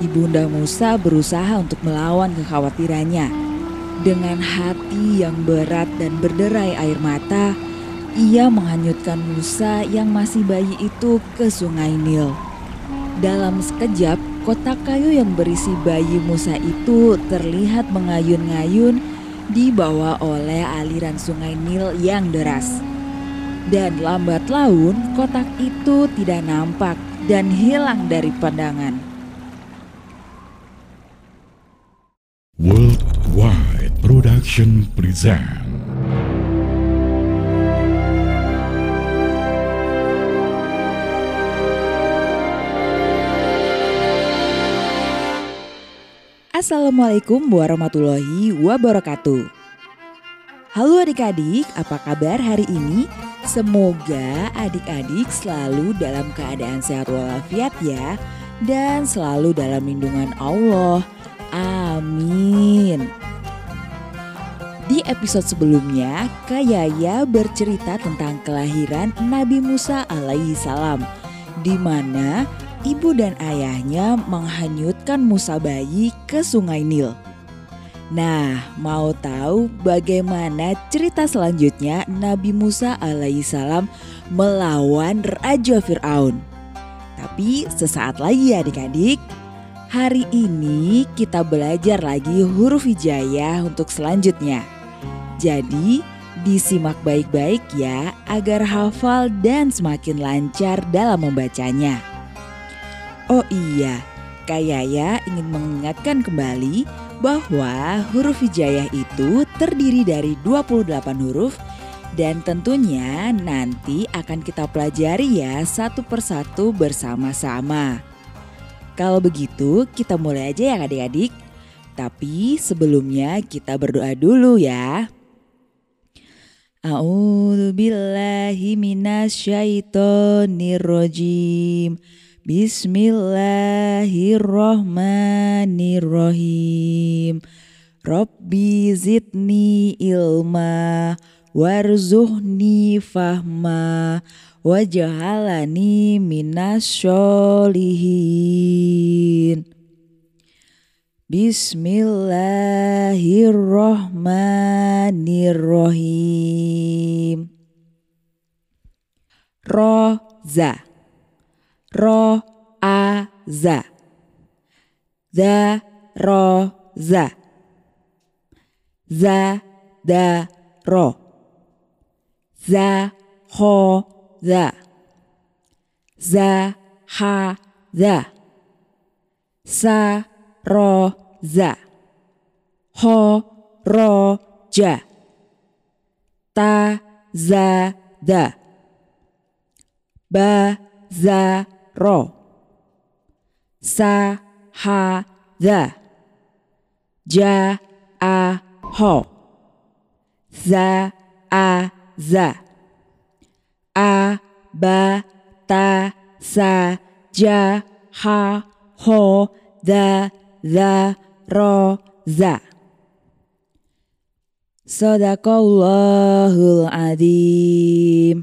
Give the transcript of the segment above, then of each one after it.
Ibunda Musa berusaha untuk melawan kekhawatirannya. Dengan hati yang berat dan berderai air mata, ia menghanyutkan Musa yang masih bayi itu ke sungai Nil. Dalam sekejap, kotak kayu yang berisi bayi Musa itu terlihat mengayun-ngayun dibawa oleh aliran sungai Nil yang deras. Dan lambat laun kotak itu tidak nampak dan hilang dari pandangan. Worldwide Production present Assalamualaikum warahmatullahi wabarakatuh. Halo adik-adik, apa kabar hari ini? Semoga adik-adik selalu dalam keadaan sehat walafiat ya dan selalu dalam lindungan Allah. Amin. Di episode sebelumnya, Kak Yaya bercerita tentang kelahiran Nabi Musa alaihi salam di mana ibu dan ayahnya menghanyutkan Musa bayi ke sungai Nil. Nah, mau tahu bagaimana cerita selanjutnya Nabi Musa alaihissalam melawan Raja Fir'aun? Tapi sesaat lagi ya adik-adik. Hari ini kita belajar lagi huruf hijayah untuk selanjutnya. Jadi disimak baik-baik ya agar hafal dan semakin lancar dalam membacanya. Oh iya, Kak Yaya ingin mengingatkan kembali bahwa huruf hijayah itu terdiri dari 28 huruf dan tentunya nanti akan kita pelajari ya satu persatu bersama-sama. Kalau begitu kita mulai aja ya adik-adik. Tapi sebelumnya kita berdoa dulu ya. A'udzu billahi minasyaitonir rajim. Bismillahirrohmanirrohim Robbi zidni ilma warzuhni fahma waj'alani minasyolihin Bismillahirrohmanirrohim Roza. Ro a za za ro za za da ro za ho za. Za ha za. Sa ro za. Ho ro ja. Ta za da. Ba za ro. Sa ha the ja a ho. Za a za a ba ta sa ja ha ho the the ro za Sadaqallahul Adim.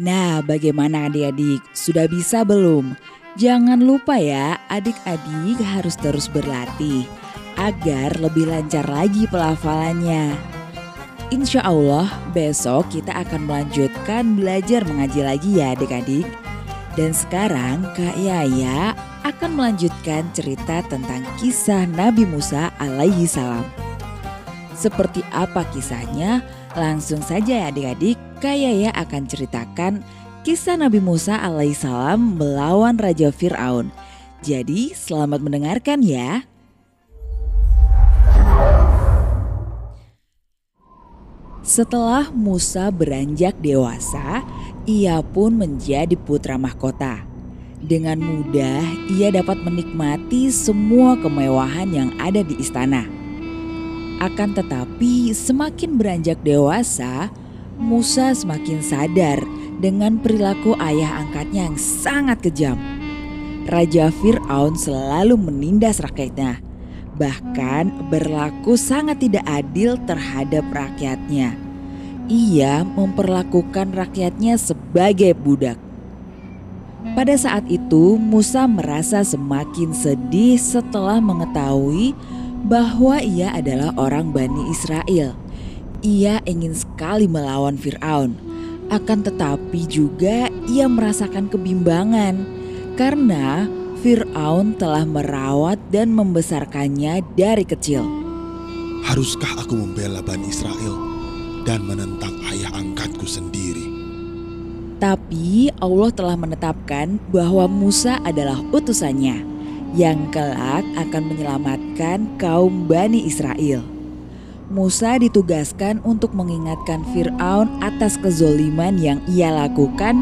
Nah, bagaimana adik-adik? Sudah bisa belum? Jangan lupa ya, adik-adik harus terus berlatih agar lebih lancar lagi pelafalannya. Insya Allah besok kita akan melanjutkan belajar mengaji lagi ya adik-adik. Dan sekarang Kak Yaya akan melanjutkan cerita tentang kisah Nabi Musa alaihi salam. Seperti apa kisahnya? Langsung saja ya adik-adik, Kak Yaya akan ceritakan kisah Nabi Musa alaihissalam melawan Raja Fir'aun. Jadi selamat mendengarkan ya. Setelah Musa beranjak dewasa, ia pun menjadi putra mahkota. Dengan mudah ia dapat menikmati semua kemewahan yang ada di istana. Akan tetapi, semakin beranjak dewasa, Musa semakin sadar dengan perilaku ayah angkatnya yang sangat kejam. Raja Fir'aun selalu menindas rakyatnya, bahkan berlaku sangat tidak adil terhadap rakyatnya. Ia memperlakukan rakyatnya sebagai budak. Pada saat itu, Musa merasa semakin sedih setelah mengetahui bahwa ia adalah orang Bani Israel. Ia ingin sekali melawan Firaun, akan tetapi juga ia merasakan kebimbangan karena Firaun telah merawat dan membesarkannya dari kecil. Haruskah aku membela Bani Israel dan menentang ayah angkatku sendiri? Tapi Allah telah menetapkan bahwa Musa adalah utusannya yang kelak akan menyelamatkan kaum Bani Israel. Musa ditugaskan untuk mengingatkan Firaun atas kezoliman yang ia lakukan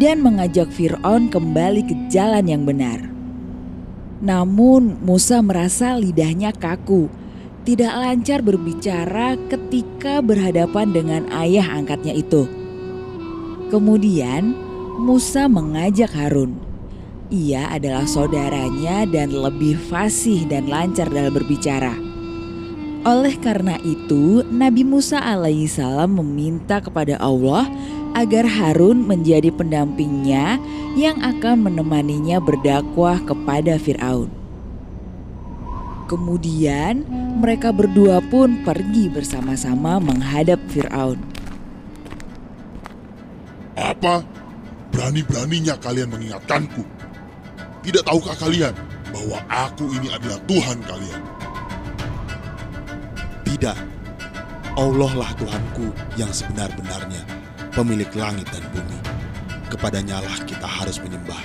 dan mengajak Firaun kembali ke jalan yang benar. Namun Musa merasa lidahnya kaku, tidak lancar berbicara ketika berhadapan dengan ayah angkatnya itu. Kemudian Musa mengajak Harun. Ia adalah saudaranya dan lebih fasih dan lancar dalam berbicara. Oleh karena itu, Nabi Musa alaihissalam meminta kepada Allah agar Harun menjadi pendampingnya yang akan menemaninya berdakwah kepada Firaun. Kemudian, mereka berdua pun pergi bersama-sama menghadap Firaun. Apa? Berani-beraninya kalian mengingatkanku. Tidak tahukah kalian bahwa aku ini adalah Tuhan kalian? Tidak. Allah lah Tuhanku yang sebenar-benarnya, pemilik langit dan bumi. Kepadanya lah kita harus menyembah.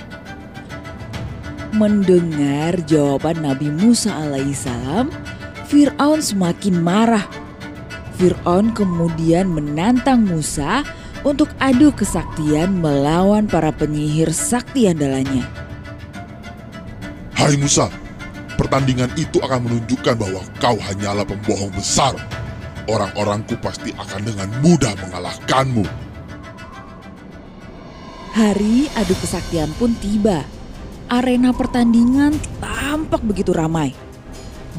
Mendengar jawaban Nabi Musa alaihissalam, Fir'aun semakin marah. Fir'aun kemudian menantang Musa untuk adu kesaktian melawan para penyihir sakti andalannya. Hai Musa, pertandingan itu akan menunjukkan bahwa kau hanyalah pembohong besar. Orang-orangku pasti akan dengan mudah mengalahkanmu. Hari adu kesaktian pun tiba. Arena pertandingan tampak begitu ramai.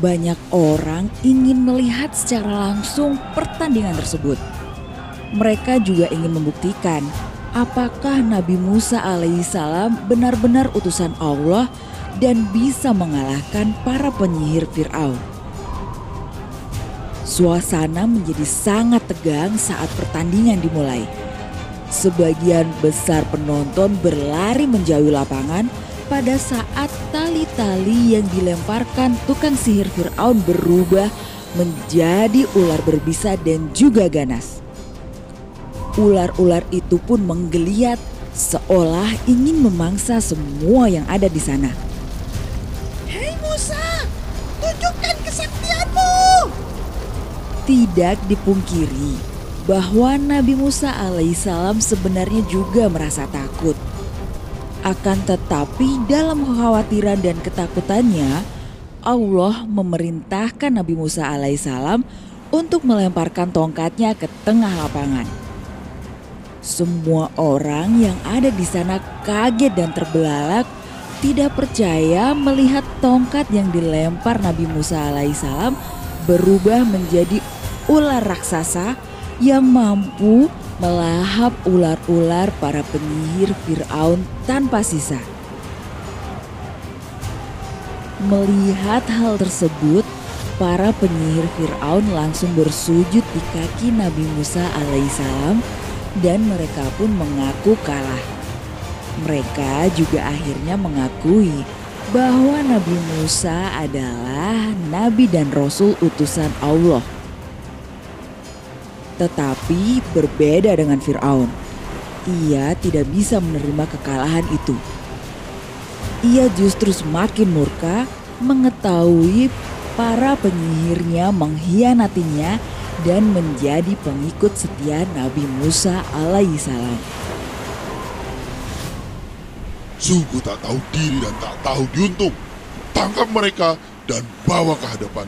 Banyak orang ingin melihat secara langsung pertandingan tersebut. Mereka juga ingin membuktikan apakah Nabi Musa alaihissalam benar-benar utusan Allah dan bisa mengalahkan para penyihir Firaun. Suasana menjadi sangat tegang saat pertandingan dimulai. Sebagian besar penonton berlari menjauhi lapangan pada saat tali-tali yang dilemparkan tukang sihir Firaun berubah menjadi ular berbisa dan juga ganas. Ular-ular itu pun menggeliat seolah ingin memangsa semua yang ada di sana. Hei Musa, tunjukkan kesaktianmu. Tidak dipungkiri bahwa Nabi Musa alaihissalam sebenarnya juga merasa takut. Akan tetapi dalam kekhawatiran dan ketakutannya, Allah memerintahkan Nabi Musa alaihissalam untuk melemparkan tongkatnya ke tengah lapangan. Semua orang yang ada di sana kaget dan terbelalak, tidak percaya melihat tongkat yang dilempar Nabi Musa alaihissalam berubah menjadi ular raksasa yang mampu melahap ular-ular para penyihir Firaun tanpa sisa. Melihat hal tersebut, para penyihir Firaun langsung bersujud di kaki Nabi Musa alaihissalam dan mereka pun mengaku kalah. Mereka juga akhirnya mengakui bahwa Nabi Musa adalah nabi dan rasul utusan Allah. Tetapi berbeda dengan Firaun. Ia tidak bisa menerima kekalahan itu. Ia justru semakin murka mengetahui para penyihirnya mengkhianatinya dan menjadi pengikut setia Nabi Musa alaihissalam. Sungguh tak tahu diri dan tak tahu diuntung. Tangkap mereka dan bawa ke hadapan.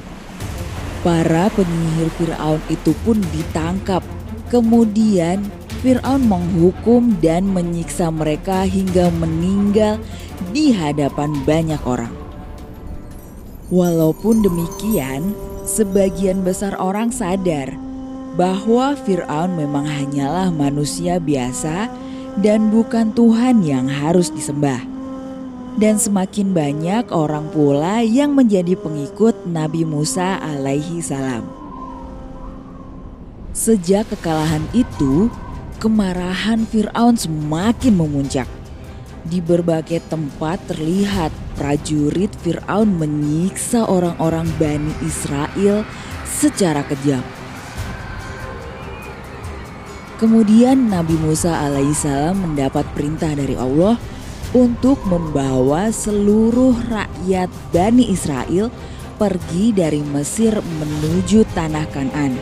Para penyihir Firaun itu pun ditangkap. Kemudian Firaun menghukum dan menyiksa mereka hingga meninggal di hadapan banyak orang. Walaupun demikian, sebagian besar orang sadar bahwa Firaun memang hanyalah manusia biasa dan bukan Tuhan yang harus disembah. Dan semakin banyak orang pula yang menjadi pengikut Nabi Musa alaihi salam. Sejak kekalahan itu, kemarahan Firaun semakin memuncak. Di berbagai tempat terlihat prajurit Firaun menyiksa orang-orang Bani Israel secara kejam. Kemudian Nabi Musa alaihissalam mendapat perintah dari Allah untuk membawa seluruh rakyat Bani Israel pergi dari Mesir menuju tanah Kanan.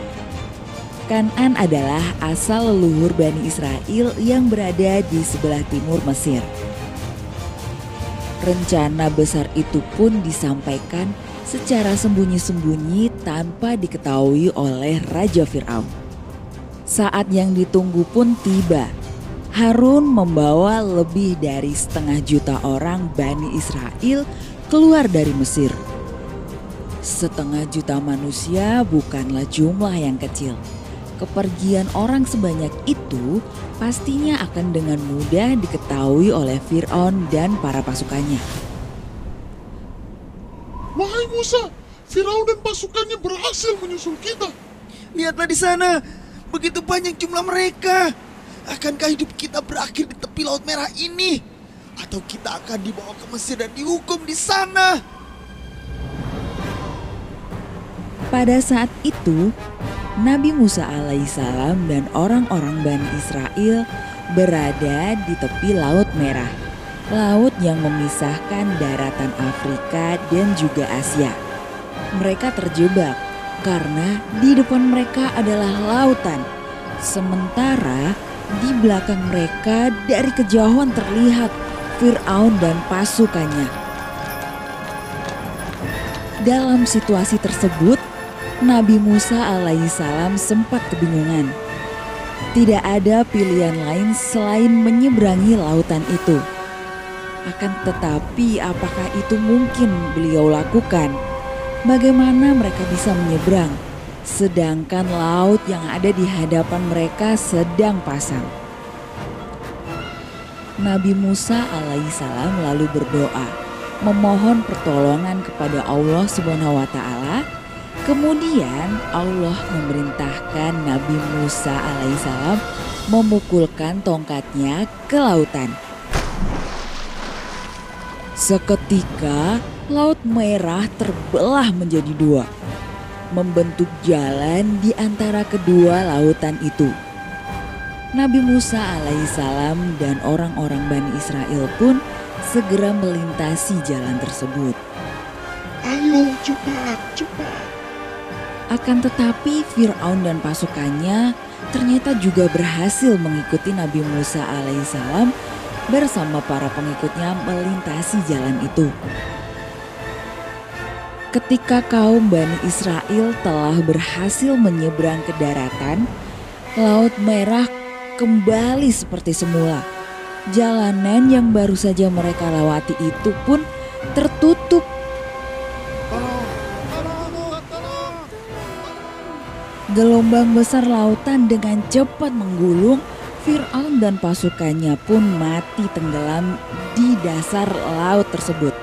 Kanan adalah asal leluhur Bani Israel yang berada di sebelah timur Mesir. Rencana besar itu pun disampaikan secara sembunyi-sembunyi tanpa diketahui oleh Raja Firaun. Saat yang ditunggu pun tiba. Harun membawa lebih dari setengah juta orang Bani Israel keluar dari Mesir. Setengah juta manusia bukanlah jumlah yang kecil. Kepergian orang sebanyak itu pastinya akan dengan mudah diketahui oleh Fir'aun dan para pasukannya. Wahai Musa, Firaun dan pasukannya berhasil menyusul kita. Lihatlah di sana, Begitu banyak jumlah mereka. Akankah hidup kita berakhir di tepi Laut Merah ini? Atau kita akan dibawa ke Mesir dan dihukum di sana? Pada saat itu, Nabi Musa alaihissalam dan orang-orang Bani Israel berada di tepi Laut Merah, laut yang memisahkan daratan Afrika dan juga Asia. Mereka terjebak karena di depan mereka adalah lautan. Sementara di belakang mereka dari kejauhan terlihat Fir'aun dan pasukannya. Dalam situasi tersebut, Nabi Musa alaihissalam sempat kebingungan. Tidak ada pilihan lain selain menyeberangi lautan itu. Akan tetapi apakah itu mungkin beliau lakukan? Bagaimana mereka bisa menyeberang, sedangkan laut yang ada di hadapan mereka sedang pasang? Nabi Musa alaihissalam lalu berdoa, memohon pertolongan kepada Allah Subhanahu wa taala. Kemudian Allah memerintahkan Nabi Musa alaihissalam memukulkan tongkatnya ke lautan. Seketika Laut Merah terbelah menjadi dua, membentuk jalan di antara kedua lautan itu. Nabi Musa alaihissalam dan orang-orang Bani Israel pun segera melintasi jalan tersebut. Ayo cepat, cepat. Akan tetapi Fir'aun dan pasukannya ternyata juga berhasil mengikuti Nabi Musa alaihissalam bersama para pengikutnya melintasi jalan itu. Ketika kaum Bani Israel telah berhasil menyeberang ke daratan, Laut Merah kembali seperti semula. Jalanan yang baru saja mereka lewati itu pun tertutup. Gelombang besar lautan dengan cepat menggulung, Fir'aun dan pasukannya pun mati tenggelam di dasar laut tersebut.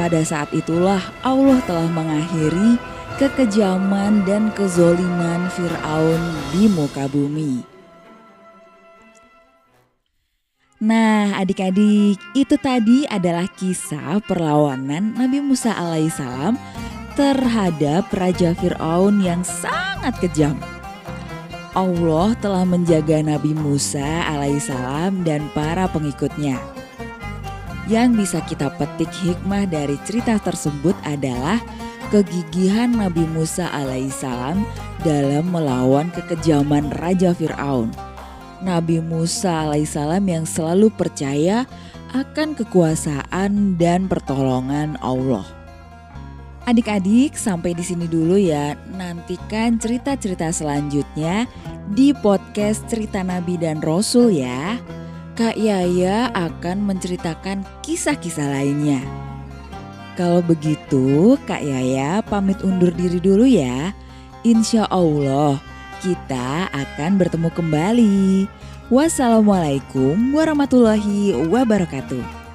Pada saat itulah Allah telah mengakhiri kekejaman dan kezoliman Fir'aun di muka bumi. Nah adik-adik itu tadi adalah kisah perlawanan Nabi Musa alaihissalam terhadap Raja Fir'aun yang sangat kejam. Allah telah menjaga Nabi Musa alaihissalam dan para pengikutnya. Yang bisa kita petik hikmah dari cerita tersebut adalah kegigihan Nabi Musa alaihissalam dalam melawan kekejaman Raja Fir'aun. Nabi Musa alaihissalam yang selalu percaya akan kekuasaan dan pertolongan Allah. Adik-adik, sampai di sini dulu ya. Nantikan cerita-cerita selanjutnya di podcast Cerita Nabi dan Rasul ya. Kak Yaya akan menceritakan kisah-kisah lainnya. Kalau begitu, Kak Yaya pamit undur diri dulu ya. Insya Allah, kita akan bertemu kembali. Wassalamualaikum warahmatullahi wabarakatuh.